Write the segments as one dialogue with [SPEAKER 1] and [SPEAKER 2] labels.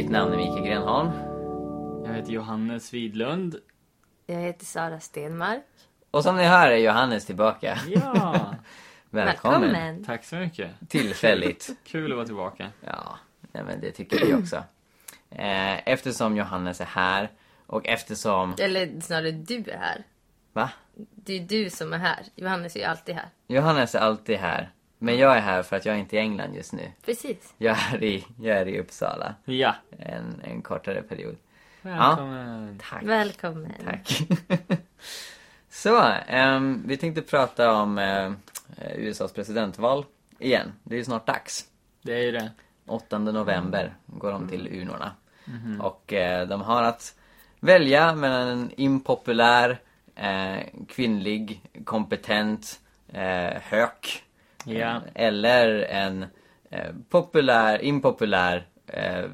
[SPEAKER 1] Mitt namn är Mikael Grenholm.
[SPEAKER 2] Jag heter Johannes Widlund.
[SPEAKER 3] Jag heter Sara Stenmark.
[SPEAKER 1] Och som ni hör är Johannes tillbaka.
[SPEAKER 2] Ja,
[SPEAKER 1] Välkommen.
[SPEAKER 3] Välkommen.
[SPEAKER 2] tack så mycket.
[SPEAKER 1] Tillfälligt.
[SPEAKER 2] Kul att vara tillbaka.
[SPEAKER 1] Ja, nej, men det tycker vi också. Eh, Eftersom Johannes är här och eftersom...
[SPEAKER 3] Eller snarare du är här.
[SPEAKER 1] Va?
[SPEAKER 3] Det är du som är här. Johannes är ju alltid här.
[SPEAKER 1] Johannes är alltid här. Men jag är här för att jag är inte i England just nu.
[SPEAKER 3] Precis.
[SPEAKER 1] Jag är i, jag är i Uppsala.
[SPEAKER 2] Ja,
[SPEAKER 1] En, en kortare period.
[SPEAKER 2] välkommen.
[SPEAKER 1] Tack.
[SPEAKER 3] Välkommen.
[SPEAKER 1] Tack. Så, ehm, vi tänkte prata om eh, USAs presidentval igen. Det är ju snart dags.
[SPEAKER 2] Det är ju det.
[SPEAKER 1] 8 november går de till urnorna. Och eh, de har att välja mellan en impopulär, eh, kvinnlig, kompetent eh, hök.
[SPEAKER 2] Ja.
[SPEAKER 1] Eh, eller en eh, populär, impopulär eh,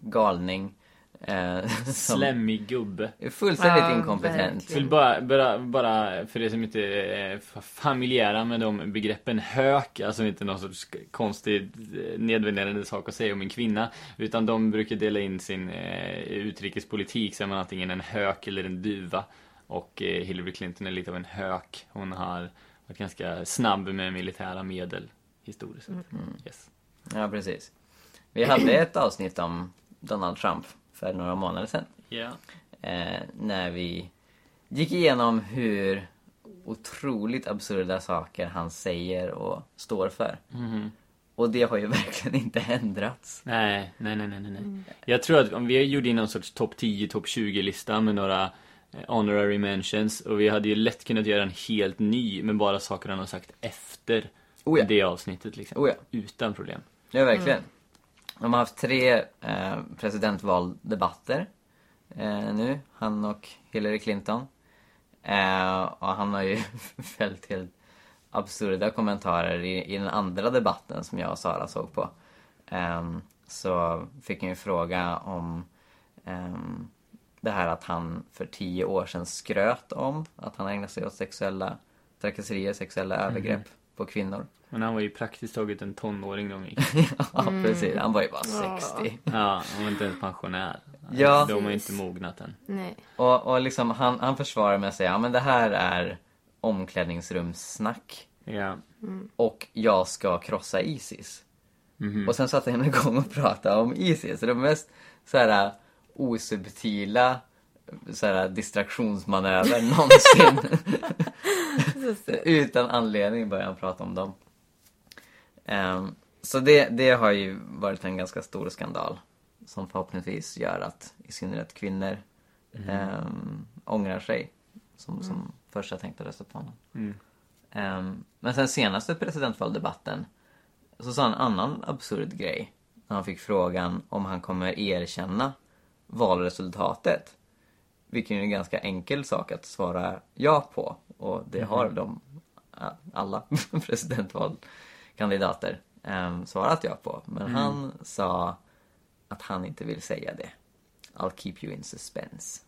[SPEAKER 1] galning. Eh,
[SPEAKER 2] Slemmig gubbe.
[SPEAKER 1] fullständigt
[SPEAKER 3] Ja,
[SPEAKER 1] inkompetent.
[SPEAKER 2] Vill bara, bara, bara för er som inte är familjära med de begreppen hök, alltså inte någon sorts konstig eh, nedvärderande sak att säga om en kvinna, utan de brukar dela in sin eh, utrikespolitik så är man antingen en hök eller en duva. Och eh, Hillary Clinton är lite av en hök. Hon har varit ganska snabb med militära medel historiskt sett. Yes.
[SPEAKER 1] Ja, precis. Vi hade ett avsnitt om Donald Trump för några månader sedan.
[SPEAKER 2] Ja.
[SPEAKER 1] Eh, när vi gick igenom hur otroligt absurda saker han säger och står för.
[SPEAKER 2] Mhm.
[SPEAKER 1] Och det har ju verkligen inte ändrats.
[SPEAKER 2] Nej, nej, nej, nej, nej. Jag tror att om vi gjorde någon sorts topp 10, topp 20-lista med några honorary mentions och vi hade ju lätt kunnat göra en helt ny med bara saker han har sagt efter
[SPEAKER 1] Oh ja.
[SPEAKER 2] det avsnittet liksom.
[SPEAKER 1] Oh ja.
[SPEAKER 2] Utan problem.
[SPEAKER 1] Ja, verkligen. De har haft tre eh, presidentvaldebatter eh, nu, han och Hillary Clinton. Eh, och han har ju fällt helt absurda kommentarer i, i den andra debatten som jag och Sara såg på. Ehm, så fick han ju fråga om ehm, det här att han för tio år sedan skröt om att han ägnade sig åt sexuella trakasserier, sexuella övergrepp på kvinnor.
[SPEAKER 2] Men han var ju praktiskt taget en tonåring när gick.
[SPEAKER 1] ja, precis. Han var ju bara 60.
[SPEAKER 2] Ja, han var inte ens pensionär.
[SPEAKER 1] Ja.
[SPEAKER 2] De har inte mognat än.
[SPEAKER 3] Nej.
[SPEAKER 1] Och, och liksom han, han försvarar med att säga, ja men det här är omklädningsrumssnack.
[SPEAKER 2] Ja.
[SPEAKER 1] Och jag ska krossa Isis.
[SPEAKER 2] Mhm.
[SPEAKER 1] Och sen satte han igång och pratade om Isis. Det mest så här osubtila så här, distraktionsmanöver någonsin. Utan anledning började han prata om dem. Ehm, så det, det har ju varit en ganska stor skandal. Som förhoppningsvis gör att i synnerhet kvinnor um, ångrar sig. Som, som först har tänkt att rösta på honom.
[SPEAKER 2] Mm.
[SPEAKER 1] Ehm, men sen senaste presidentvaldebatten så sa han en annan absurd grej. När han fick frågan om han kommer erkänna valresultatet. Vilket är en ganska enkel sak att svara ja på. Och det har de alla presidentvalkandidater um, svarat ja på. Men han sa att han inte vill säga det. I'll keep you in suspense.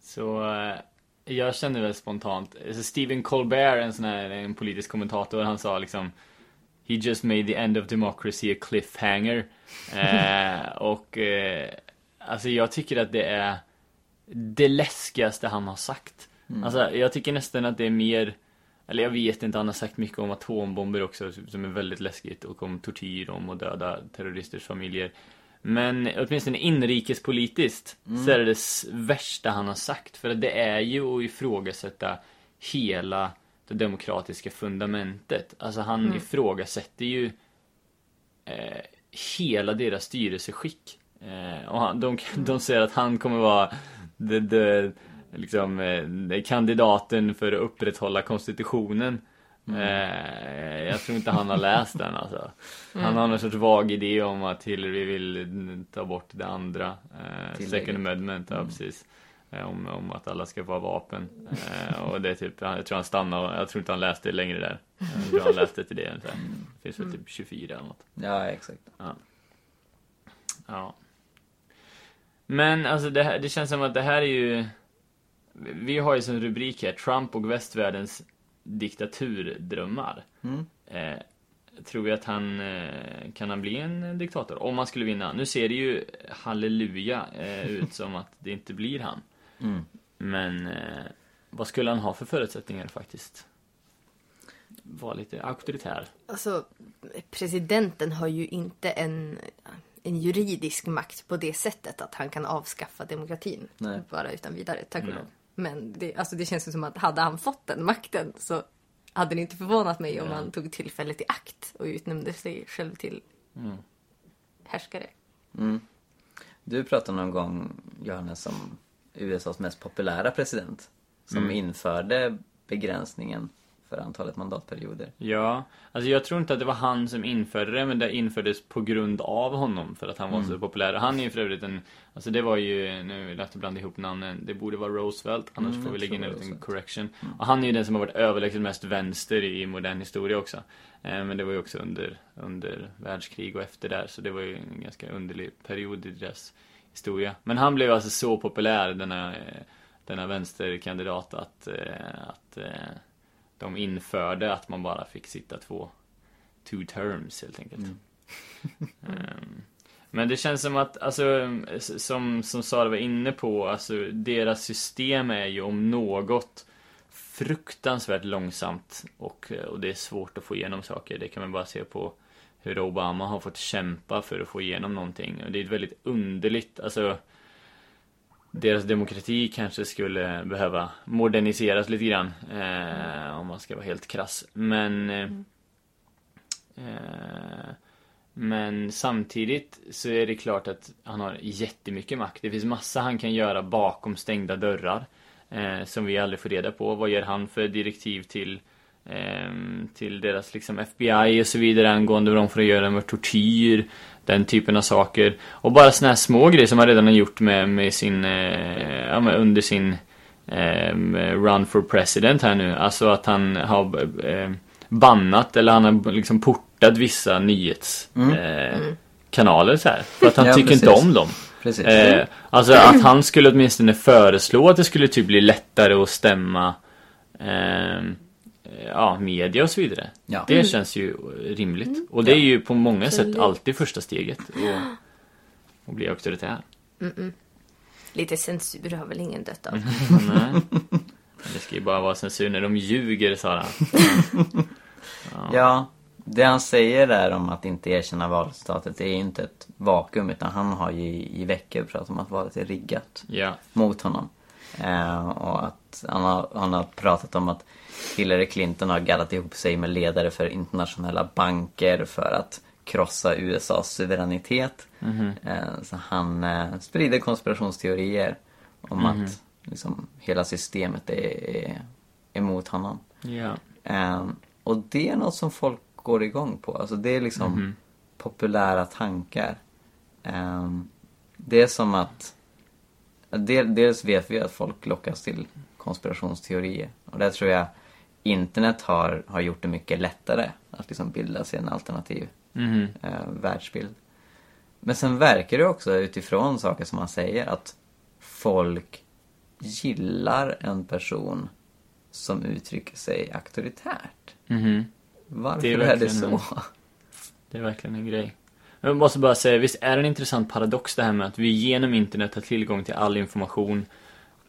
[SPEAKER 2] Så eh, jag känner väl spontant, alltså Stephen Colbert, en sån här en politisk kommentator, han sa liksom He just made the end of democracy a cliffhanger. eh, och eh, alltså jag tycker att det är det läskigaste han har sagt. Alltså jag tycker nästan att det är mer eller jag vet inte, han har sagt mycket om atombomber också som är väldigt läskigt och om tortyr, om att döda terroristers familjer. Men åtminstone inrikespolitiskt så är det det värsta han har sagt. För det är ju att ifrågasätta hela det demokratiska fundamentet. Alltså han ifrågasätter ju eh, hela deras styrelseskick. Eh, och han, de, de säger att han kommer vara the, the, liksom, eh, kandidaten för att upprätthålla konstitutionen. Eh, jag tror inte han har läst den alltså. Han har någon sorts vag idé om att Hillary vill mm, ta bort det andra. Eh, second amendment, ja precis. Eh, om, om att alla ska få ha vapen. Eh, och det är typ, jag tror han stannar, jag tror inte han läste det längre där. Jag tror han läste till det ungefär. Det finns väl typ 24 eller något.
[SPEAKER 1] Ja, exakt.
[SPEAKER 2] Ja. Men alltså det, här, det känns som att det här är ju... Vi har ju som rubrik här, Trump och västvärldens diktaturdrömmar.
[SPEAKER 1] Mm.
[SPEAKER 2] Eh, tror vi att han eh, kan han bli en diktator? Om han skulle vinna. Nu ser det ju halleluja eh, ut som att det inte blir han.
[SPEAKER 1] Mm.
[SPEAKER 2] Men eh, vad skulle han ha för förutsättningar faktiskt? Vara lite auktoritär.
[SPEAKER 3] Alltså, presidenten har ju inte en, en juridisk makt på det sättet att han kan avskaffa demokratin.
[SPEAKER 1] Nej.
[SPEAKER 3] Bara utan vidare, tack och lov. Men det, alltså det känns som att hade han fått den makten så hade det inte förvånat mig om han tog tillfället i akt och utnämnde sig själv till
[SPEAKER 2] Mm.
[SPEAKER 3] härskare.
[SPEAKER 1] Mm. Du pratade någon gång, Johannes, om USAs mest populära president. Som
[SPEAKER 2] Mm.
[SPEAKER 1] införde begränsningen för antalet mandatperioder.
[SPEAKER 2] Ja, alltså jag tror inte att det var han som införde det, men det infördes på grund av honom för att han var så populär. Och han är ju för övrigt en, alltså det var ju, nu är det blanda ihop namnen, det borde vara Roosevelt, annars
[SPEAKER 1] Mm,
[SPEAKER 2] får vi lägga in en liten correction. Och han är ju den som har varit överlägset mest vänster i modern historia också. Eh, Men det var ju också under, under världskrig och efter där, så det var ju en ganska underlig period i deras historia. Men han blev alltså så populär, denna, eh, denna vänsterkandidat, att, eh, att de införde att man bara fick sitta två two terms helt enkelt.
[SPEAKER 1] Mm.
[SPEAKER 2] Ehm, men det känns som att, alltså, som, som Sara var inne på, alltså deras system är ju om något fruktansvärt långsamt och, och det är svårt att få igenom saker. Det kan man bara se på hur Obama har fått kämpa för att få igenom någonting. Och det är ett väldigt underligt, alltså deras demokrati kanske skulle behöva moderniseras lite grann. Eh, om man ska vara helt krass. Men eh, eh, Men samtidigt så är det klart att han har jättemycket makt. Det finns massa han kan göra bakom stängda dörrar. Eh, som vi aldrig får reda på. Vad ger han för direktiv till till deras liksom FBI och så vidare angående vad de får göra med tortyr, den typen av saker. Och bara såna här små grejer som han redan har gjort med, med sin, eh, ja, med under sin ehm, run for president här nu. Alltså att han har eh, bannat eller han har liksom portat vissa nyhetskanaler eh, kanaler så här. För att han
[SPEAKER 1] Ja,
[SPEAKER 2] tycker
[SPEAKER 1] precis.
[SPEAKER 2] inte om dem.
[SPEAKER 1] Precis.
[SPEAKER 2] Eh, alltså att han skulle åtminstone föreslå att det skulle typ bli lättare att stämma ehm, ja, media och så vidare.
[SPEAKER 1] Ja.
[SPEAKER 2] Det känns ju rimligt. Och det är ju på många sätt
[SPEAKER 3] Absolut.
[SPEAKER 2] alltid första steget. Och, och bli auktoritär.
[SPEAKER 3] Lite censur har väl ingen dött av.
[SPEAKER 2] Nej. Det ska ju bara vara censur när de ljuger, Sara.
[SPEAKER 1] Ja, det han säger där om att inte erkänna valresultatet det är ju inte ett vakuum utan han har ju i, i veckor pratat om att valet är riggat
[SPEAKER 2] Ja.
[SPEAKER 1] mot honom. Eh, och att han har, han har pratat om att Hillary Clinton har gaddat ihop sig med ledare för internationella banker för att krossa USAs suveränitet. Eh, så han eh, sprider konspirationsteorier om att liksom, hela systemet är, är emot honom. Ehm, och det är något som folk går igång på. Alltså det är liksom populära tankar. Ehm, det är som att del, dels vet vi att folk lockas till konspirationsteorier. Och där tror jag internet har, har gjort det mycket lättare att liksom bilda sig en alternativ
[SPEAKER 2] Mhm.
[SPEAKER 1] eh, världsbild. Men sen verkar det också utifrån saker som han säger att folk gillar en person som uttrycker sig auktoritärt.
[SPEAKER 2] Mhm.
[SPEAKER 1] Varför
[SPEAKER 2] Det
[SPEAKER 1] är
[SPEAKER 2] är
[SPEAKER 1] det, så?
[SPEAKER 2] en- Det är verkligen en grej. Jag måste bara säga, visst är det en intressant paradox det här med att vi genom internet har tillgång till all information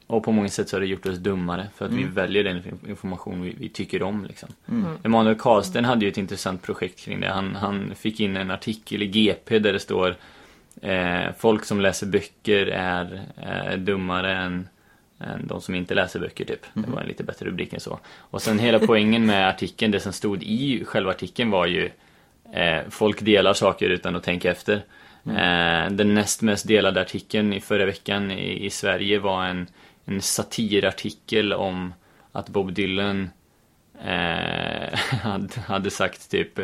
[SPEAKER 2] och på många sätt så har det gjort oss dummare för att vi väljer den information vi, vi tycker om liksom. Emanuel Karlsten hade ju ett intressant projekt kring det. Han, han fick in en artikel i GP där det står eh, Folk som läser böcker är, är dummare än, än de som inte läser böcker typ. Det var en lite bättre rubrik än så. Och sen hela poängen med artikeln, det som stod i själva artikeln var ju eh, Folk delar saker utan att tänka efter. Eh, den näst mest delade artikeln i förra veckan i, i Sverige var en, en satirartikel om att Bob Dylan eh, hade, sagt typ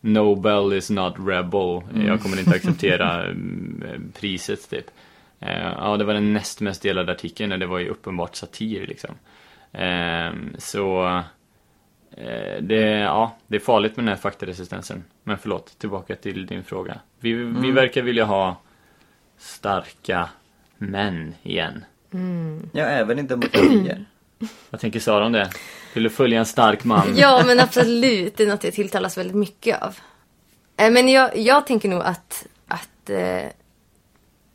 [SPEAKER 2] Nobel is not rebel. Jag kommer inte acceptera mm, priset typ. Eh, ja, det var den näst mest delade artikeln och det var ju uppenbart satir liksom. Eh, så eh, det, ja, det är farligt med den här faktaresistensen. Men förlåt, tillbaka till din fråga. Vi, vi verkar vilja ha starka män igen.
[SPEAKER 1] Ja, även i demokratier.
[SPEAKER 2] Vad tänker Sara om det? Vill du följa en stark man?
[SPEAKER 3] Ja, men absolut. Det är något jag tilltalas väldigt mycket av. Eh, Men jag, jag tänker nog att, att eh,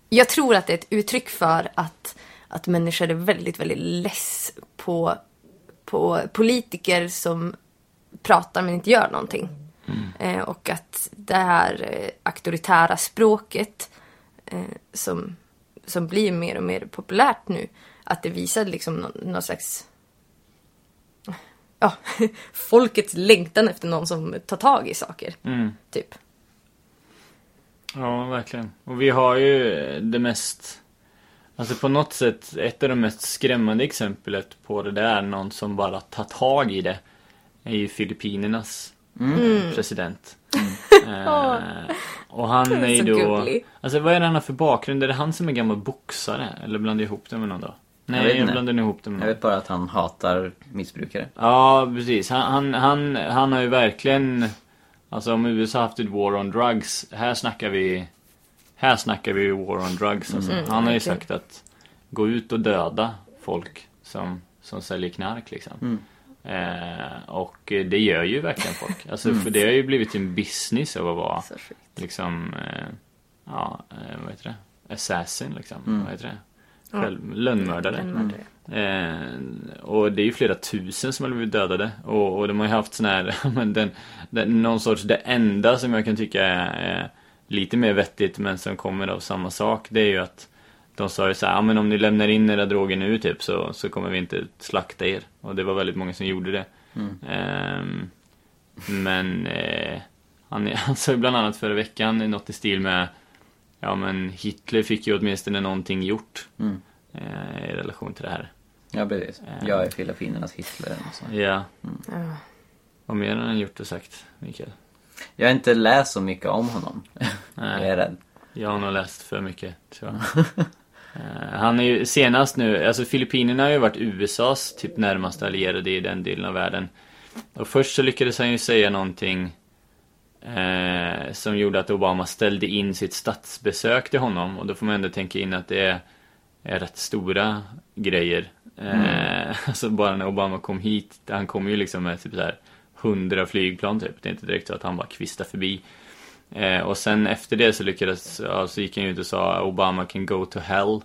[SPEAKER 3] jag tror att det är ett uttryck för att, att människor är väldigt, väldigt less på, på politiker som pratar men inte gör någonting. Eh, och att det här eh, auktoritära språket eh, som, som blir mer och mer populärt nu, att det visar liksom någon, någon slags ja, folkets längtan efter någon som tar tag i saker.
[SPEAKER 2] Mm.
[SPEAKER 3] Typ.
[SPEAKER 2] Ja, verkligen. Och vi har ju det mest Alltså på något sätt, ett av de mest skrämmande exemplet på det där, någon som bara tar tag i det, är ju Filippinernas president. Eh, och han är ju
[SPEAKER 3] Så
[SPEAKER 2] då...
[SPEAKER 3] gullig.
[SPEAKER 2] Alltså vad är det han har för bakgrund? Är det han som är gammal boxare? Eller blandar jag ihop det med någon då?
[SPEAKER 1] Jag
[SPEAKER 2] Nej, jag,
[SPEAKER 1] inte.
[SPEAKER 2] blandar ihop det med
[SPEAKER 1] Jag
[SPEAKER 2] någon.
[SPEAKER 1] vet bara att han hatar missbrukare.
[SPEAKER 2] Ja, precis. Han, han, han, han har ju verkligen... Alltså om USA haft ett war on drugs, här snackar vi... Här snackar vi war on drugs. Alltså.
[SPEAKER 3] Mm,
[SPEAKER 2] han har ju
[SPEAKER 3] verkligen.
[SPEAKER 2] sagt att gå ut och döda folk som, som säljer knark liksom.
[SPEAKER 1] Mm.
[SPEAKER 2] Eh, och det gör ju verkligen folk. Alltså för det har ju blivit en business av att vara liksom... Eh, ja, eh, vad heter det? Assassin liksom.
[SPEAKER 1] Mm.
[SPEAKER 2] Vad heter det? Själv, lönnmördare.
[SPEAKER 3] Den mördare.
[SPEAKER 2] Eh, och det är ju flera tusen som har blivit dödade. Och, och de har ju haft sån här, men den, den, någon sorts, det enda som jag kan tycka är lite mer vettigt men som kommer av samma sak. Det är ju att de sa ju så här, ja men om ni lämnar in era droger nu typ så, så kommer vi inte slakta er. Och det var väldigt många som gjorde det. Ehm, men eh, han, han sa ju bland annat förra veckan något i stil med Ja men Hitler fick ju åtminstone någonting gjort.
[SPEAKER 1] Mm.
[SPEAKER 2] Eh, I relation till det här.
[SPEAKER 1] Ja, precis. Jag är Filippinernas Hitler. och så.
[SPEAKER 2] Ja. Vad mer har han gjort och sagt, Mikael?
[SPEAKER 1] Jag har inte läst så mycket om honom. Jag
[SPEAKER 2] Nej,
[SPEAKER 1] är rädd.
[SPEAKER 2] jag har nog läst för mycket, tror jag. Eh, han är ju senast nu, alltså Filippinerna har ju varit USAs typ närmaste allierade i den delen av världen. Och först så lyckades han ju säga någonting eh, som gjorde att Obama ställde in sitt statsbesök till honom. Och då får man ändå tänka in att det är, är rätt stora grejer. Eh, alltså bara när Obama kom hit, han kom ju liksom med typ så här 100 flygplan typ. Det är inte direkt så att han bara kvistade förbi. Eh, och sen efter det så lyckades, ja, så gick han ut och sa Obama can go to hell.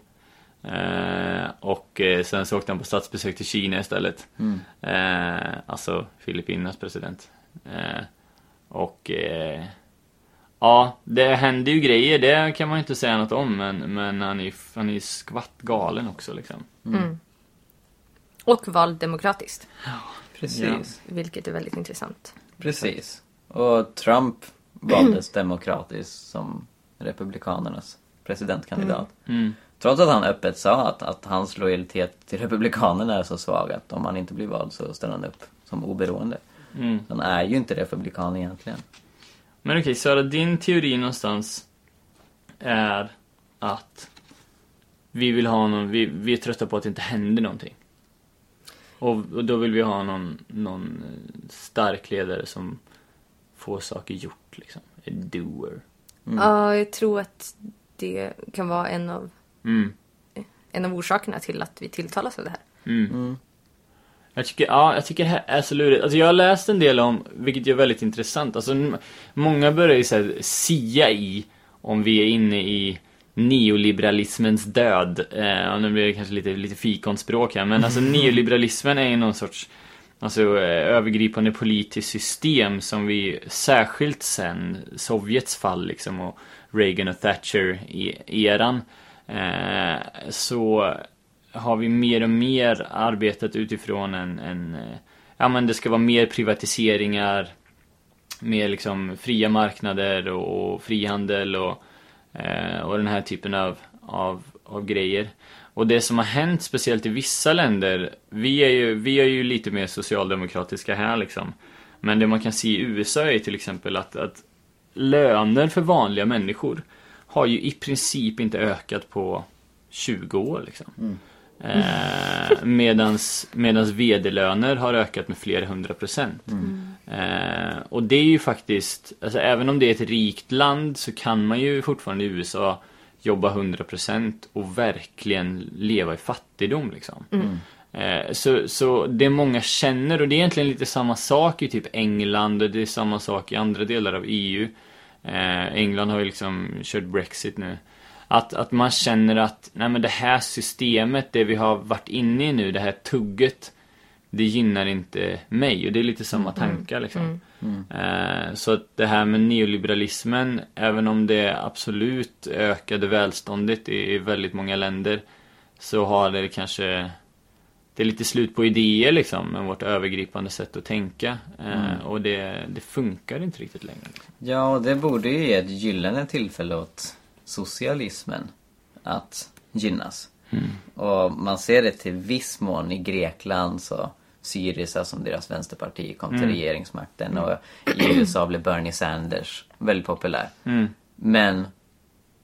[SPEAKER 2] Eh, och eh, sen så åkte han på statsbesök till Kina istället. Eh, alltså Filippinernas president. Eh, och eh, ja, det händer ju grejer, det kan man ju inte säga något om. Men, men han är ju han är ju skvatt galen också liksom.
[SPEAKER 3] Och vald demokratiskt.
[SPEAKER 1] Precis.
[SPEAKER 3] Vilket är väldigt intressant.
[SPEAKER 1] Precis. Och Trump valdes demokratiskt som Republikanernas presidentkandidat.
[SPEAKER 2] Mm.
[SPEAKER 1] Trots att han öppet sa att, att hans lojalitet till Republikanerna är så svag att om han inte blir vald så ställer han upp som oberoende.
[SPEAKER 2] Mm.
[SPEAKER 1] Han är ju inte republikan egentligen.
[SPEAKER 2] Men okej, Sara, din teori någonstans är att vi vill ha någon, vi, vi är trötta på att det inte händer någonting. Och, och då vill vi ha någon, någon stark ledare som får saker gjort liksom. En doer.
[SPEAKER 3] Ja, jag tror att det kan vara en av,
[SPEAKER 2] Mm.
[SPEAKER 3] en av orsakerna till att vi tilltalas av det här.
[SPEAKER 2] Mm. Jag tycker, ja, jag tycker det här är så lurigt. Alltså jag har läst en del om, vilket är väldigt intressant. Alltså många börjar ju så sia i om vi är inne i neoliberalismens död. Eh, och nu blir det kanske lite, lite fikonspråk här, men alltså neoliberalismen är ju någon sorts Alltså eh, övergripande politiskt system som vi särskilt sen Sovjets fall liksom och Reagan och Thatcher eran. eh, så har vi mer och mer arbetat utifrån en, en eh, ja men det ska vara mer privatiseringar mer liksom fria marknader och, och frihandel och, eh, och den här typen av, av, av grejer. Och det som har hänt speciellt i vissa länder, vi är ju, vi är ju lite mer socialdemokratiska här liksom. Men det man kan se i USA är till exempel att, att löner för vanliga människor har ju i princip inte ökat på 20 år liksom. Eh, medans, medans vd-löner har ökat med flera hundra procent. Eh, och det är ju faktiskt, alltså även om det är ett rikt land så kan man ju fortfarande i USA jobba 100% och verkligen leva i fattigdom liksom. Eh, så, så det många känner, och det är egentligen lite samma sak i typ England, och det är samma sak i andra delar av EU. Eh, England har ju liksom kört Brexit nu. Att, att man känner att, nej men det här systemet, det vi har varit inne i nu, det här tugget, det gynnar inte mig. Och det är lite samma tankar liksom. Eh, så att det här med neoliberalismen, även om det absolut ökade välståndet i, i väldigt många länder, så har det kanske det är lite slut på idéer liksom med vårt övergripande sätt att tänka. Eh, och det, det funkar inte riktigt längre.
[SPEAKER 1] Ja, och det borde ju ge ett gyllene tillfälle åt socialismen att gynnas. Och man ser det till viss mån i Grekland så Syriza som deras vänsterparti kom till regeringsmakten och i USA blev Bernie Sanders väldigt populär. Men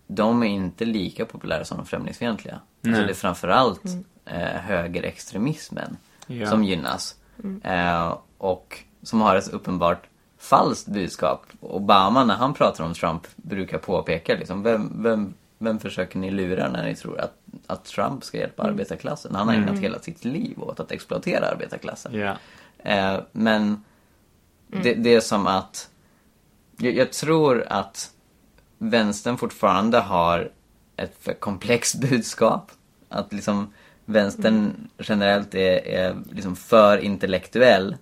[SPEAKER 1] de är inte lika populära som de främlingsfientliga. Alltså det är framförallt eh, högerextremismen
[SPEAKER 2] Ja.
[SPEAKER 1] som gynnas. Eh, och som har ett uppenbart falskt budskap. Obama när han pratar om Trump brukar påpeka liksom, vem, vem, vem försöker ni lura när ni tror att, att Trump ska hjälpa arbetarklassen? Han har ägnat hela sitt liv åt att exploatera arbetarklassen.
[SPEAKER 2] Ja.
[SPEAKER 1] Eh, men det, det är som att jag, jag tror att vänstern fortfarande har ett för komplext budskap. Att liksom vänstern generellt är, är liksom för intellektuell.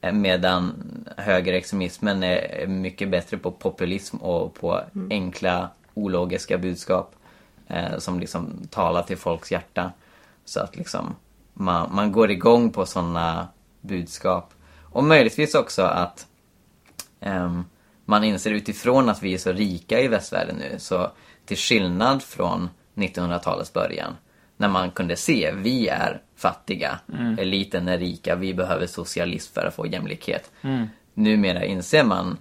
[SPEAKER 1] eh, Medan högerextremismen är är mycket bättre på populism och på enkla ologiska budskap. Eh, som liksom talar till folks hjärta. Så att liksom man, man går igång på sådana budskap. Och möjligtvis också att ehm, man inser utifrån att vi är så rika i västvärlden nu, så till skillnad från 1900-talets början, när man kunde se, vi är fattiga, eliten är rika, vi behöver socialism för att få jämlikhet. Numera inser man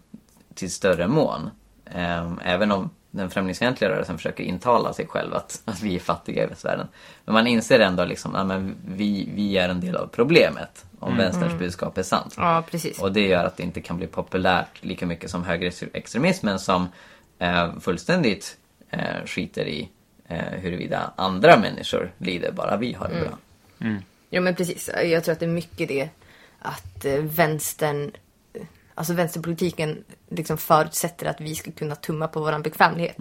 [SPEAKER 1] till större mån, ehm, även om den främlingsfientliga rörelsen försöker intala sig själv att, att vi är fattiga i västvärlden. Men man inser ändå liksom, att vi, vi är en del av problemet, om vänsterns budskap är sant.
[SPEAKER 3] Ja, precis.
[SPEAKER 1] Och det gör att det inte kan bli populärt lika mycket som högerextremismen som eh, fullständigt eh, skiter i eh, huruvida andra människor lider, bara vi har det bra.
[SPEAKER 3] Ja men precis. Jag tror att det är mycket det att eh, vänstern, alltså vänsterpolitiken liksom förutsätter att vi ska kunna tumma på våran bekvämlighet.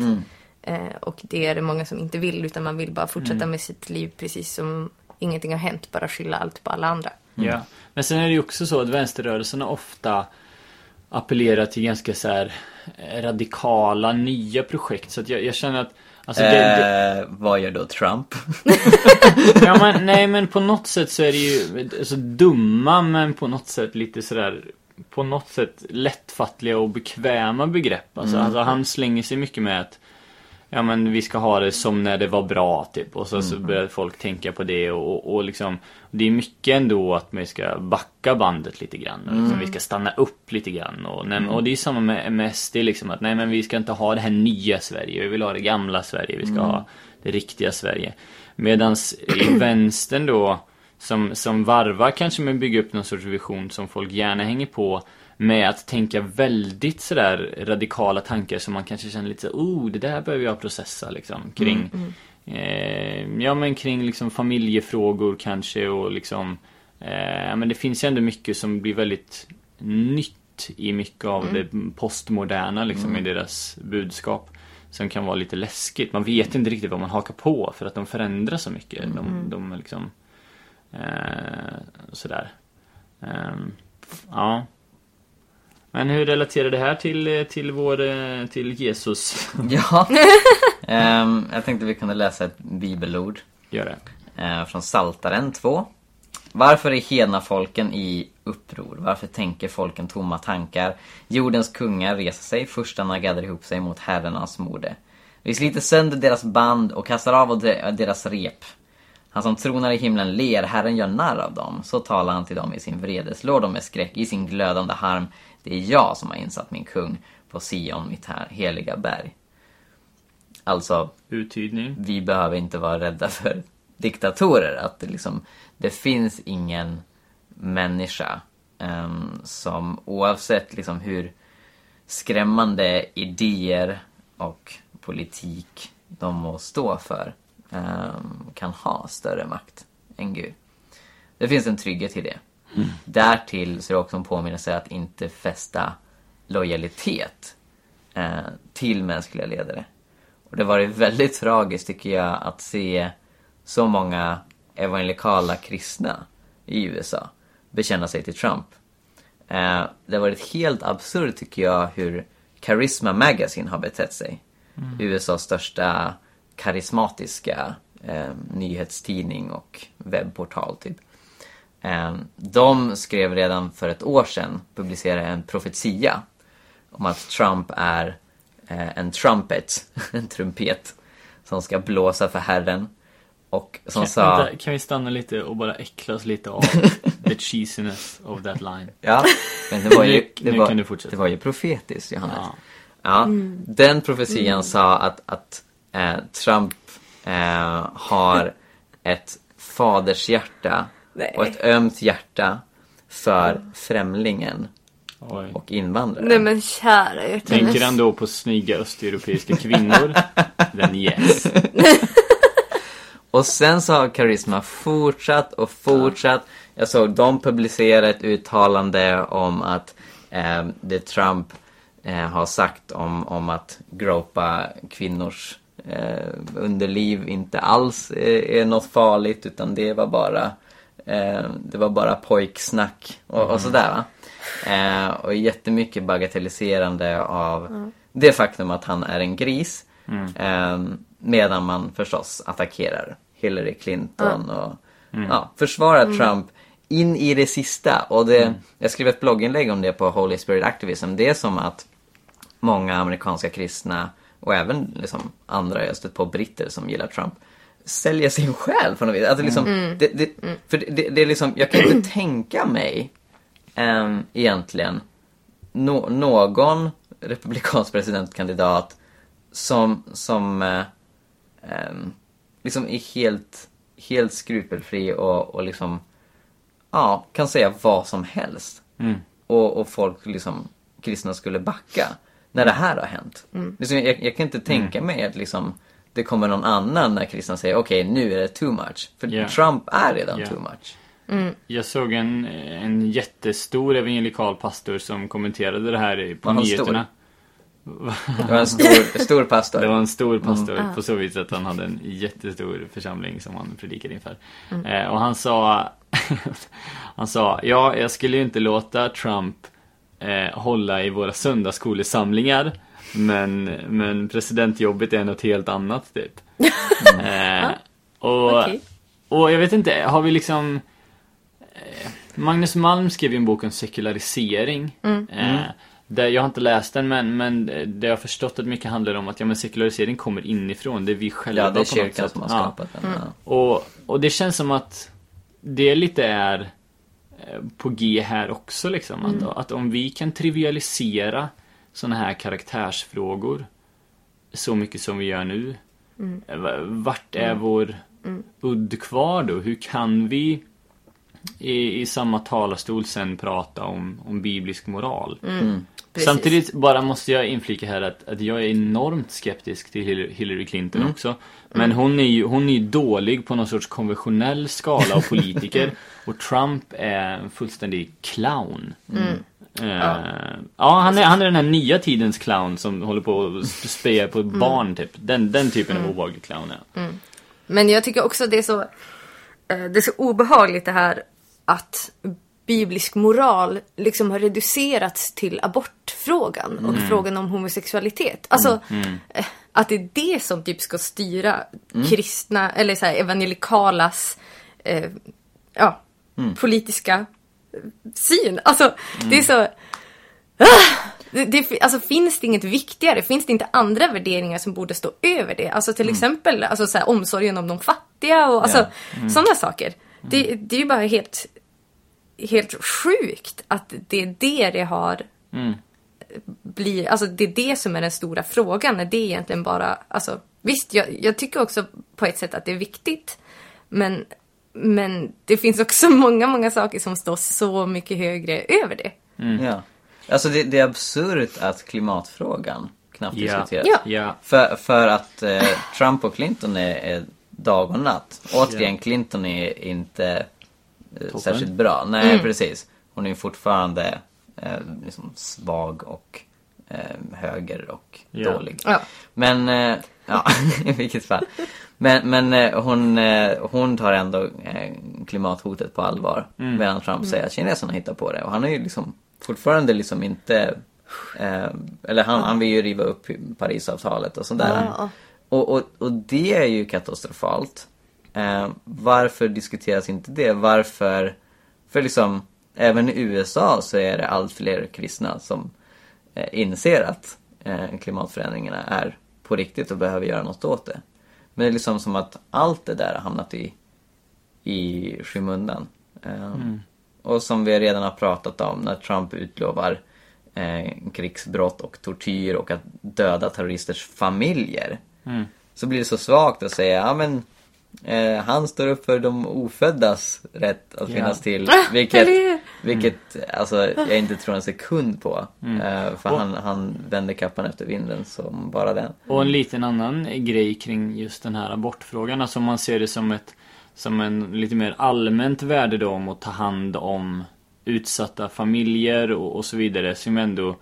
[SPEAKER 3] Eh, och det är det många som inte vill utan man vill bara fortsätta med sitt liv precis som ingenting har hänt, bara skylla allt på alla andra.
[SPEAKER 2] Ja. Men sen är det ju också så att vänsterrörelserna ofta appellerar till ganska så här eh, radikala, nya projekt. Så att jag, jag känner att Alltså det, det,
[SPEAKER 1] Eh, vad gör då Trump?
[SPEAKER 2] ja, men, nej men på något sätt så är det ju alltså, dumma men på något sätt lite sådär På något sätt lättfattliga och bekväma begrepp. Alltså, alltså han slänger sig mycket med att Ja men vi ska ha det som när det var bra typ. Och så, så börjar folk tänka på det och, och, och liksom Det är mycket ändå att man ska backa bandet lite grann. Och liksom, Vi ska stanna upp lite grann. Och, nej, och det är samma med, med SD liksom att nej men vi ska inte ha det här nya Sverige. Vi vill ha det gamla Sverige. Vi ska ha det riktiga Sverige. Medans i vänstern då som, som varvar kanske med att bygga upp någon sorts vision som folk gärna hänger på med att tänka väldigt sådär radikala tankar som man kanske känner lite så oh det där behöver jag processa liksom kring. Eh, Ja men kring liksom familjefrågor kanske och liksom eh, Men det finns ju ändå mycket som blir väldigt nytt i mycket av det postmoderna liksom i deras budskap Som kan vara lite läskigt. Man vet inte riktigt vad man hakar på för att de förändras så mycket. De, de är liksom eh, Sådär Ehm, Ja men hur relaterar det här till, till vår, eh, till Jesus?
[SPEAKER 1] ja. Ehm, jag tänkte vi kunde läsa ett bibelord.
[SPEAKER 2] Gör det.
[SPEAKER 1] Eh, från Saltaren 2. Varför är hedna folken i uppror? Varför tänker folken tomma tankar? Jordens kungar reser sig, furstarna gaddar ihop sig mot herrarnas mode. Vi sliter sönder deras band och kastar av de- deras rep. Han som tronar i himlen ler, Herren gör narr av dem. Så talar han till dem i sin vrede, slår dem med skräck i sin glödande harm. Det är jag som har insatt min kung på Sion, mitt här heliga berg. Alltså,
[SPEAKER 2] Uttydning.
[SPEAKER 1] vi behöver inte vara rädda för diktatorer. Att det, liksom, det finns ingen människa ehm, som oavsett liksom hur skrämmande idéer och politik de må stå för kan ha större makt än Gud. Det finns en trygghet i det. Därtill så är det också en påminnelse att inte fästa lojalitet eh, till mänskliga ledare. Och det har varit väldigt tragiskt tycker jag att se så många evangelikala kristna i USA bekänna sig till Trump. Eh, det har varit helt absurt tycker jag hur Charisma Magazine har betett sig. USAs största karismatiska eh, nyhetstidning och webbportal typ. Eh, de skrev redan för ett år sedan, publicerade en profetia om att Trump är eh, en trumpet, en trumpet, som ska blåsa för Herren. Och som
[SPEAKER 2] Kan,
[SPEAKER 1] sa...
[SPEAKER 2] vänta, kan vi stanna lite och bara äckla oss lite av the cheesiness of that line?
[SPEAKER 1] Ja, men det var ju,
[SPEAKER 2] Nu-
[SPEAKER 1] det
[SPEAKER 2] nu
[SPEAKER 1] var,
[SPEAKER 2] kan du fortsätta.
[SPEAKER 1] det var ju profetiskt, Johannes.
[SPEAKER 2] Ja.
[SPEAKER 1] Ja, den profetian sa att, att eh, Trump eh, har ett fadershjärta
[SPEAKER 3] Nej.
[SPEAKER 1] och ett ömt hjärta för främlingen
[SPEAKER 2] Oj.
[SPEAKER 1] och invandrare.
[SPEAKER 3] Nej men kära hjärtanes.
[SPEAKER 2] Tänker han då på snygga östeuropeiska kvinnor? Then yes.
[SPEAKER 1] Och sen så har Karisma fortsatt och fortsatt. Jag såg dem publicera ett uttalande om att eh, det Trump eh, har sagt om, om att gropa kvinnors eh, underliv inte alls är, är något farligt utan det var bara eh, det var bara pojksnack och, och sådär va. Eh, och jättemycket bagatelliserande av det faktum att han är en gris. Eh, medan man förstås attackerar Hillary Clinton och ja, försvarar Trump in i det sista. Och det, Jag skrev ett blogginlägg om det på Holy Spirit Activism. Det är som att många amerikanska kristna och även liksom andra, jag har stött på britter som gillar Trump, säljer sin själ på något vis. Alltså liksom, det, det, För det, det, det är liksom, jag kan inte tänka mig ehm, egentligen nå- någon republikansk presidentkandidat som, som ehm, liksom är helt, helt skrupelfri och, och liksom ja, kan säga vad som helst.
[SPEAKER 2] Mm.
[SPEAKER 1] Och, och folk liksom, kristna skulle backa när det här har hänt. Liksom, jag, jag kan inte tänka mig att liksom det kommer någon annan när kristna säger okej nu är det too much. För
[SPEAKER 2] Ja.
[SPEAKER 1] Trump är redan
[SPEAKER 2] Ja.
[SPEAKER 1] too much.
[SPEAKER 2] Jag såg en, en jättestor evangelikal pastor som kommenterade det här på
[SPEAKER 1] Var han
[SPEAKER 2] nyheterna.
[SPEAKER 1] Det var en stor, stor pastor.
[SPEAKER 2] Det var en stor pastor på så vis att han hade en jättestor församling som han predikade inför. Eh, och han sa, han sa, ja, jag skulle ju inte låta Trump eh, hålla i våra söndagsskolesamlingar. Men, men presidentjobbet är något helt annat typ. eh, och,
[SPEAKER 3] Okej.
[SPEAKER 2] och jag vet inte, har vi liksom eh, Magnus Malm skrev ju en bok om sekularisering. Eh, där jag har inte läst den men, men det jag har förstått att mycket handlar om att ja, men sekularisering kommer inifrån. Det är vi själva
[SPEAKER 1] Ja, det är
[SPEAKER 2] på något
[SPEAKER 1] kyrkan
[SPEAKER 2] sätt.
[SPEAKER 1] som har
[SPEAKER 2] Ja.
[SPEAKER 1] skapat den. Ja.
[SPEAKER 2] Och, och det känns som att det lite är eh, på G här också liksom. Att, att om vi kan trivialisera sådana här karaktärsfrågor så mycket som vi gör nu. eh, va- Vart är vår udd kvar då? Hur kan vi i, i samma talarstol sen prata om, om biblisk moral?
[SPEAKER 3] Precis.
[SPEAKER 2] Samtidigt bara måste jag inflika här att, att jag är enormt skeptisk till Hillary- Clinton också. Men hon är ju hon är ju dålig på någon sorts konventionell skala av politiker. och Trump är en fullständig clown. Eh, ja, han, är, han är den här nya tidens clown som håller på att speja på barn typ. Den, den typen av obehaglig clown är.
[SPEAKER 3] Men jag tycker också det är så, eh, det är så obehagligt det här att biblisk moral liksom har reducerats till abortfrågan och frågan om homosexualitet. Alltså, eh, att det är det som typ ska styra kristna, eller så här, evangelikalas, eh, ja, politiska eh, syn. Alltså, det är så... Ah! Det, det, alltså finns det inget viktigare? Finns det inte andra värderingar som borde stå över det? Alltså till exempel alltså, så här, omsorgen om de fattiga och alltså, sådana saker. Det, det är ju bara helt, helt sjukt att det är det det har blir, alltså det är det som är den stora frågan. När det egentligen bara, alltså visst jag, jag tycker också på ett sätt att det är viktigt. Men, men det finns också många, många saker som står så mycket högre över det.
[SPEAKER 1] Ja. Alltså det, det är absurt att klimatfrågan knappt
[SPEAKER 2] Ja.
[SPEAKER 1] diskuteras.
[SPEAKER 3] Ja.
[SPEAKER 2] Ja.
[SPEAKER 1] För, för att eh, Trump och Clinton är, är dag och natt. Återigen. Clinton är inte eh, särskilt bra. Nej, precis. Hon är ju fortfarande eh, liksom svag och eh, höger och
[SPEAKER 2] Ja.
[SPEAKER 1] dålig.
[SPEAKER 3] Ja.
[SPEAKER 1] Men, eh, ja, i vilket fall. Men, men eh, hon, eh, hon tar ändå eh, klimathotet på allvar. Medan Trump säger att kineserna hittar på det. Och han är ju liksom fortfarande liksom inte... Eh, eller han, han vill ju riva upp Parisavtalet och sådär.
[SPEAKER 3] Ja.
[SPEAKER 1] Och, och, och det är ju katastrofalt. Eh, varför diskuteras inte det? Varför... För liksom, även i USA så är det allt fler kristna som eh, inser att eh, klimatförändringarna är på riktigt och behöver göra något åt det. Men det är liksom som att allt det där har hamnat i, i skymundan. Eh, Och som vi redan har pratat om, när Trump utlovar eh, krigsbrott och tortyr och att döda terroristers familjer. Så blir det så svagt att säga, ja men eh, han står upp för de oföddas rätt att
[SPEAKER 2] Ja.
[SPEAKER 1] finnas till.
[SPEAKER 3] eller
[SPEAKER 1] Vilket, vilket alltså, jag inte tror en sekund på. Eh, för
[SPEAKER 2] Och-
[SPEAKER 1] han, han vänder kappan efter vinden som bara den.
[SPEAKER 2] Och en liten annan grej kring just den här abortfrågan. Alltså man ser det som ett som en lite mer allmänt värde då om att ta hand om utsatta familjer och, och så vidare. Som ändå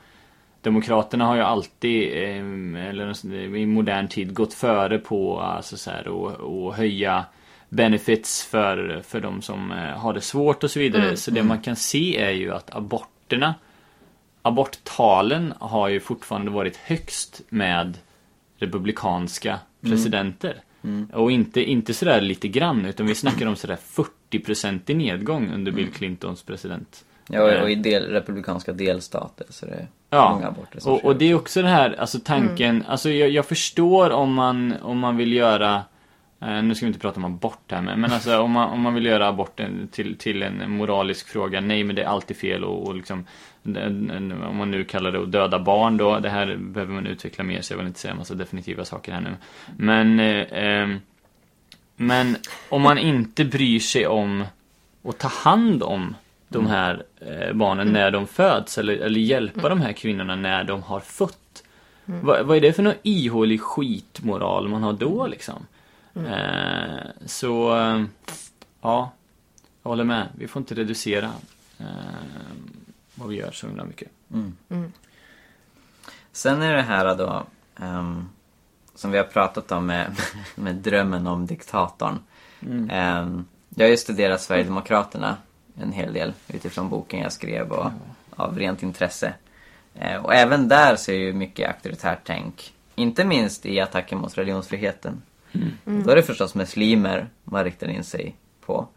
[SPEAKER 2] Demokraterna har ju alltid, eh, eller i modern tid, gått före på alltså så här, och, och höja benefits för, för de som eh, har det svårt och så vidare. Så det man kan se är ju att aborterna aborttalen har ju fortfarande varit högst med republikanska presidenter. Och inte, inte sådär lite grann, utan vi snackar om sådär 40% i nedgång under Bill Clintons president.
[SPEAKER 1] Ja, och, i del, republikanska delstater så det är
[SPEAKER 2] Ja,
[SPEAKER 1] många aborter som
[SPEAKER 2] och,
[SPEAKER 1] sker.
[SPEAKER 2] och det är också det här, alltså tanken, alltså jag, jag förstår om man, om man vill göra eh, nu ska vi inte prata om abort här men, men alltså om man, om man vill göra aborten till, till en moralisk fråga, nej men det är alltid fel och, och liksom om man nu kallar det att döda barn då, det här behöver man utveckla mer så jag vill inte säga en massa definitiva saker här nu. Men, eh, ehm, men om man inte bryr sig om att ta hand om de här eh, barnen när de föds eller, eller hjälpa de här kvinnorna när de har fött. Vad, vad är det för någon ihålig skitmoral man har då liksom? Eh, så, ja, jag håller med. Vi får inte reducera eh, vad vi gör så himla mycket.
[SPEAKER 1] Sen är det här då, ehm, som vi har pratat om med, med drömmen om diktatorn. Ehm, jag har ju studerat Sverigedemokraterna en hel del utifrån boken jag skrev och av rent intresse. Eh, och även där ser ju mycket auktoritärt tänk. Inte minst i attacken mot religionsfriheten. Då är det förstås muslimer man riktar in sig på.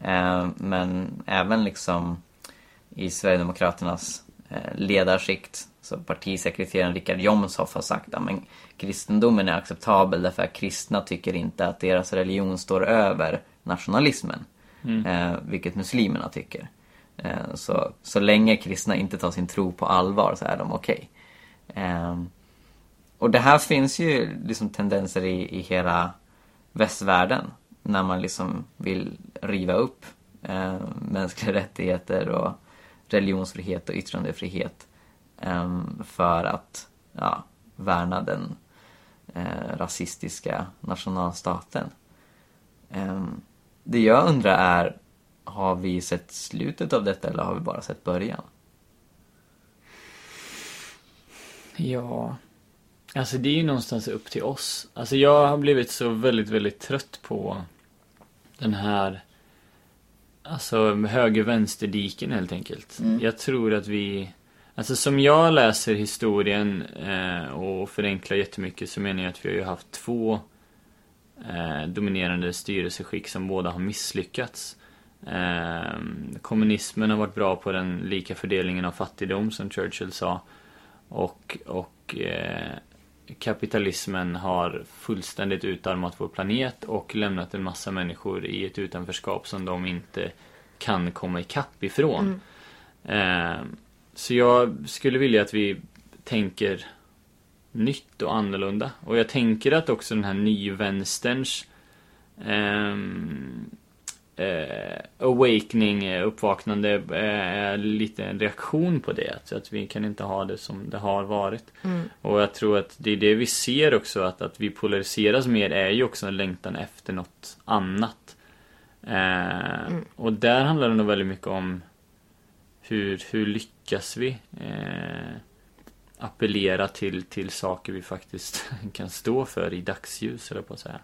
[SPEAKER 1] Eh, men även liksom i Sverigedemokraternas eh, ledarskikt. Så partisekreteraren Richard Jomshoff har sagt att men kristendomen är acceptabel därför att kristna tycker inte att deras religion står över nationalismen. Mm. Eh, vilket muslimerna tycker. Eh, så, så länge kristna inte tar sin tro på allvar så är de okej. Ehm, och det här finns ju liksom tendenser i, i hela västvärlden. När man liksom vill riva upp eh, mänskliga rättigheter och religionsfrihet och yttrandefrihet. Eh, för att ja, värna den eh, rasistiska nationalstaten. Eh, det jag undrar är, har vi sett slutet av detta eller har vi bara sett början?
[SPEAKER 2] Ja, alltså det är ju någonstans upp till oss. Alltså jag har blivit så väldigt, väldigt trött på den här Alltså höger-vänster-diken helt enkelt. Jag tror att vi Alltså som jag läser historien eh, och förenklar jättemycket så menar jag att vi har ju haft två eh, dominerande styrelseskick som båda har misslyckats. Eh, kommunismen har varit bra på den lika fördelningen av fattigdom som Churchill sa. Och, och eh, kapitalismen har fullständigt utarmat vår planet och lämnat en massa människor i ett utanförskap som de inte kan komma ikapp ifrån. Eh, så jag skulle vilja att vi tänker nytt och annorlunda. Och jag tänker att också den här nyvänsterns ehm, eh, awakening, eh, uppvaknande, eh, är lite en reaktion på det. Så att vi kan inte ha det som det har varit. Och jag tror att det är det vi ser också, att, att vi polariseras mer är ju också en längtan efter något annat. Eh, Och där handlar det nog väldigt mycket om hur, hur lyckas vi eh, appellera till, till saker vi faktiskt kan stå för i dagsljus, eller på att säga.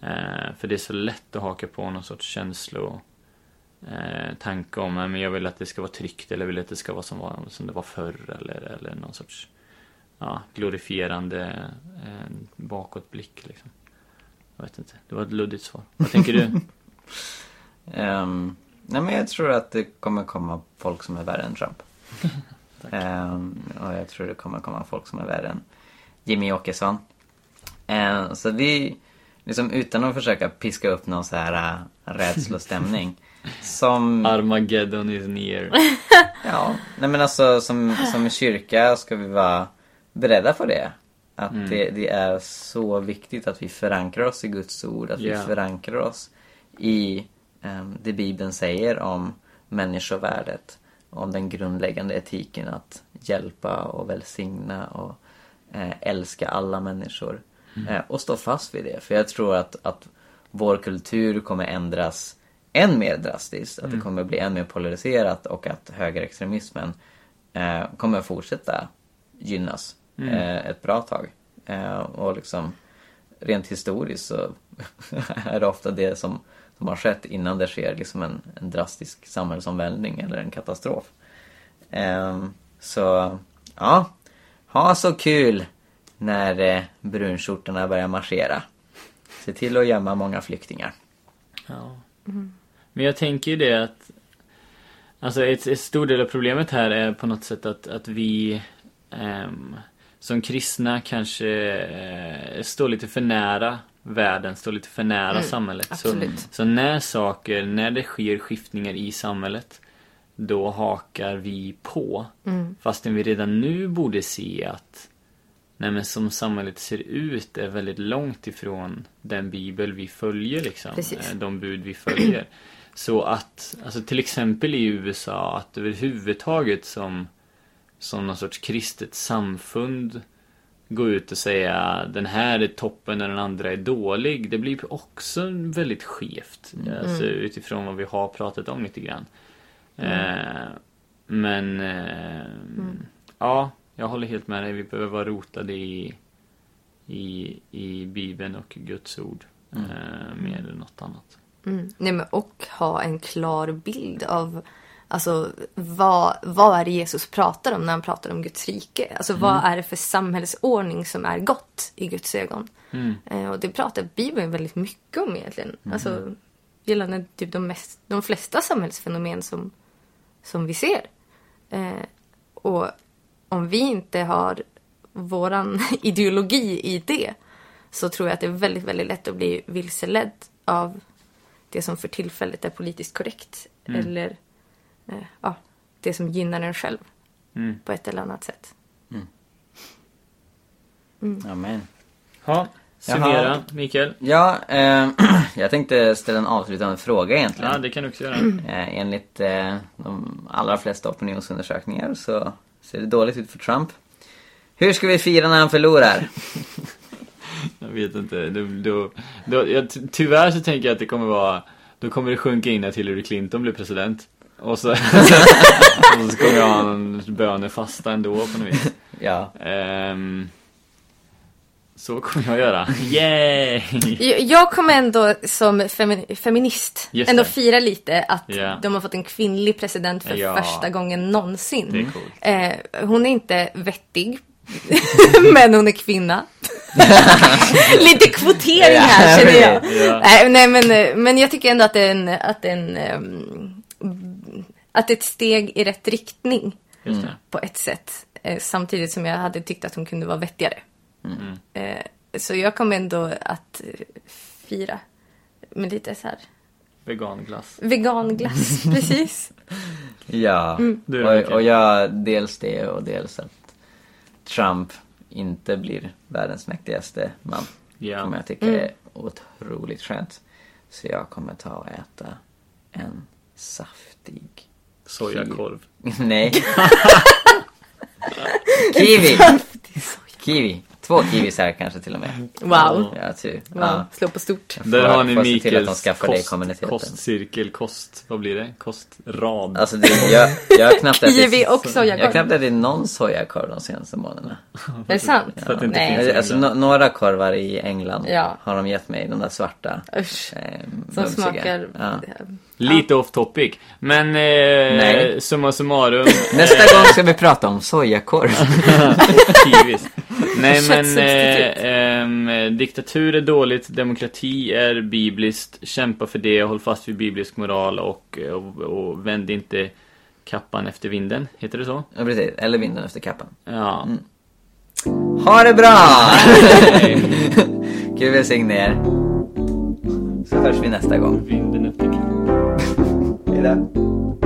[SPEAKER 2] Eh, för det är så lätt att haka på någon sorts känslo eh, tanke om att jag vill att det ska vara tryggt eller vill att det ska vara som, var, som det var förr eller, eller någon sorts ja, glorifierande eh, bakåtblick liksom. Jag vet inte, det var ett luddigt svar. Vad tänker du?
[SPEAKER 1] Ehm, nej men jag tror att det kommer komma folk som är värre än Trump. Ehm, och jag tror det kommer komma folk som är värre än Jimmy Åkesson. Ehm, så vi, liksom utan att försöka piska upp någon så här äh, rädslostämning. som,
[SPEAKER 2] Armageddon is near.
[SPEAKER 1] ja, nej men alltså som, som kyrka ska vi vara beredda på det. Att det, det är så viktigt att vi förankrar oss i Guds ord, att
[SPEAKER 2] Ja.
[SPEAKER 1] vi förankrar oss i um, det Bibeln säger om människovärdet. Om den grundläggande etiken att hjälpa och välsigna och eh, älska alla människor. Eh, och stå fast vid det. För jag tror att, att vår kultur kommer ändras än mer drastiskt. Att det kommer bli än mer polariserat och att högerextremismen eh, kommer fortsätta gynnas eh, ett bra tag. Eh, och liksom rent historiskt så är det ofta det som, som har skett innan det sker liksom en, en drastisk samhällsomvälvning eller en katastrof. Ehm, så ja, ha så kul när eh, brunskjortorna börjar marschera. Se till att gömma många flyktingar.
[SPEAKER 2] Ja. Men jag tänker ju det att Alltså ett, ett stor del av problemet här är på något sätt att, att vi ehm, som kristna kanske eh, står lite för nära världen, står lite för nära samhället. Så,
[SPEAKER 3] absolut.
[SPEAKER 2] så när saker, när det sker skiftningar i samhället då hakar vi på. Fastän vi redan nu borde se att Nej men som samhället ser ut är väldigt långt ifrån den bibel vi följer liksom.
[SPEAKER 3] Precis.
[SPEAKER 2] Eh, De bud vi följer. Så att, alltså till exempel i USA, att överhuvudtaget som, som någon sorts kristet samfund gå ut och säga den här är toppen och den andra är dålig. Det blir också väldigt skevt. Alltså utifrån vad vi har pratat om lite grann. Eh, men eh, ja, jag håller helt med dig. Vi behöver vara rotade i, i, i Bibeln och Guds ord. Eh, mer än något annat.
[SPEAKER 3] Mm. Nej, men, och ha en klar bild av alltså, vad, vad är det Jesus pratar om när han pratar om Guds rike. Alltså vad är det för samhällsordning som är gott i Guds ögon.
[SPEAKER 2] Mm.
[SPEAKER 3] Eh, och det pratar Bibeln väldigt mycket om egentligen. Alltså gällande typ de, mest, de flesta samhällsfenomen som, som vi ser. Eh, och om vi inte har våran ideologi i det så tror jag att det är väldigt, väldigt lätt att bli vilseledd av det som för tillfället är politiskt korrekt. Eller eh, ja, det som gynnar en själv
[SPEAKER 2] Mm.
[SPEAKER 3] på ett eller annat sätt.
[SPEAKER 1] Amen.
[SPEAKER 2] Ja, summera Mikael.
[SPEAKER 1] Ja, eh, jag tänkte ställa en avslutande fråga egentligen.
[SPEAKER 2] Ja, det kan du också göra.
[SPEAKER 1] Eh, enligt eh, de allra flesta opinionsundersökningar så ser det dåligt ut för Trump. Hur ska vi fira när han förlorar?
[SPEAKER 2] Jag vet inte. Då, då, då, jag, ty- tyvärr så tänker jag att det kommer vara Då kommer det sjunka in att Hillary Clinton blir president. Och så, och så kommer jag ha en bönefasta ändå på något vis.
[SPEAKER 1] Ja,
[SPEAKER 2] Ehm, så kommer jag göra. Yay!
[SPEAKER 3] Jag- kommer ändå som femi- feminist
[SPEAKER 2] Just
[SPEAKER 3] ändå
[SPEAKER 2] det.
[SPEAKER 3] fira lite att
[SPEAKER 2] Ja.
[SPEAKER 3] de har fått en kvinnlig president för
[SPEAKER 2] Ja.
[SPEAKER 3] första gången någonsin.
[SPEAKER 2] Det är coolt.
[SPEAKER 3] Eh, hon är inte vettig, men hon är kvinna. Lite kvotering här känner jag.
[SPEAKER 2] Ja.
[SPEAKER 3] Nej, nej men, eh, men jag tycker ändå att det är en, att det är en, ehm, att det är ett steg i rätt riktning
[SPEAKER 2] Just det.
[SPEAKER 3] på ett sätt. Eh, samtidigt som jag hade tyckt att hon kunde vara vettigare.
[SPEAKER 2] Mm.
[SPEAKER 3] Eh, så jag kommer ändå att fira med lite så här
[SPEAKER 2] Veganglass.
[SPEAKER 3] veganglass, precis.
[SPEAKER 1] ja.
[SPEAKER 2] Är
[SPEAKER 1] Och, och jag, dels det och dels att Trump inte blir världens mäktigaste man.
[SPEAKER 2] Ja.
[SPEAKER 1] Som jag tycker är otroligt skönt. Så jag kommer ta och äta en saftig
[SPEAKER 2] Sojakorv.
[SPEAKER 1] Nej. Kiwi! Kiwi. Två kiwisar kanske till och med.
[SPEAKER 3] Wow.
[SPEAKER 1] Ja, ty.
[SPEAKER 3] Wow.
[SPEAKER 1] Ja.
[SPEAKER 3] Slå på stort.
[SPEAKER 2] Där
[SPEAKER 1] Får-
[SPEAKER 2] har ni
[SPEAKER 1] får se till att de
[SPEAKER 2] Mikaels kost, kostcirkel, kost, vad blir det? Kostrad.
[SPEAKER 1] Alltså det, jag, jag har knappt
[SPEAKER 3] Kiwi
[SPEAKER 1] ätit,
[SPEAKER 3] och
[SPEAKER 1] jag har
[SPEAKER 3] sojakorv.
[SPEAKER 1] knappt ätit någon sojakorv de senaste månaderna.
[SPEAKER 3] Är det sant?
[SPEAKER 2] Att det
[SPEAKER 3] Nej.
[SPEAKER 1] Alltså, no, några korvar i England
[SPEAKER 3] Ja.
[SPEAKER 1] har de gett mig, de där svarta.
[SPEAKER 3] Usch.
[SPEAKER 1] Eh,
[SPEAKER 3] Som smakar...
[SPEAKER 1] Ja.
[SPEAKER 2] Lite off topic. Men eh,
[SPEAKER 1] Nej.
[SPEAKER 2] summa summarum.
[SPEAKER 1] Nästa gång ska vi prata om sojakorv.
[SPEAKER 2] Kiwis. Nej men eh, ehm, diktatur är dåligt, demokrati är bibliskt. Kämpa för det, håll fast vid biblisk moral och, och, och vänd inte kappan efter vinden. Heter det så?
[SPEAKER 1] Ja, precis. Eller vinden efter kappan.
[SPEAKER 2] Ja.
[SPEAKER 1] Ha det bra! Gud välsigne er. Så hörs vi nästa gång.
[SPEAKER 2] Vinden efter kappan.
[SPEAKER 1] Hejdå.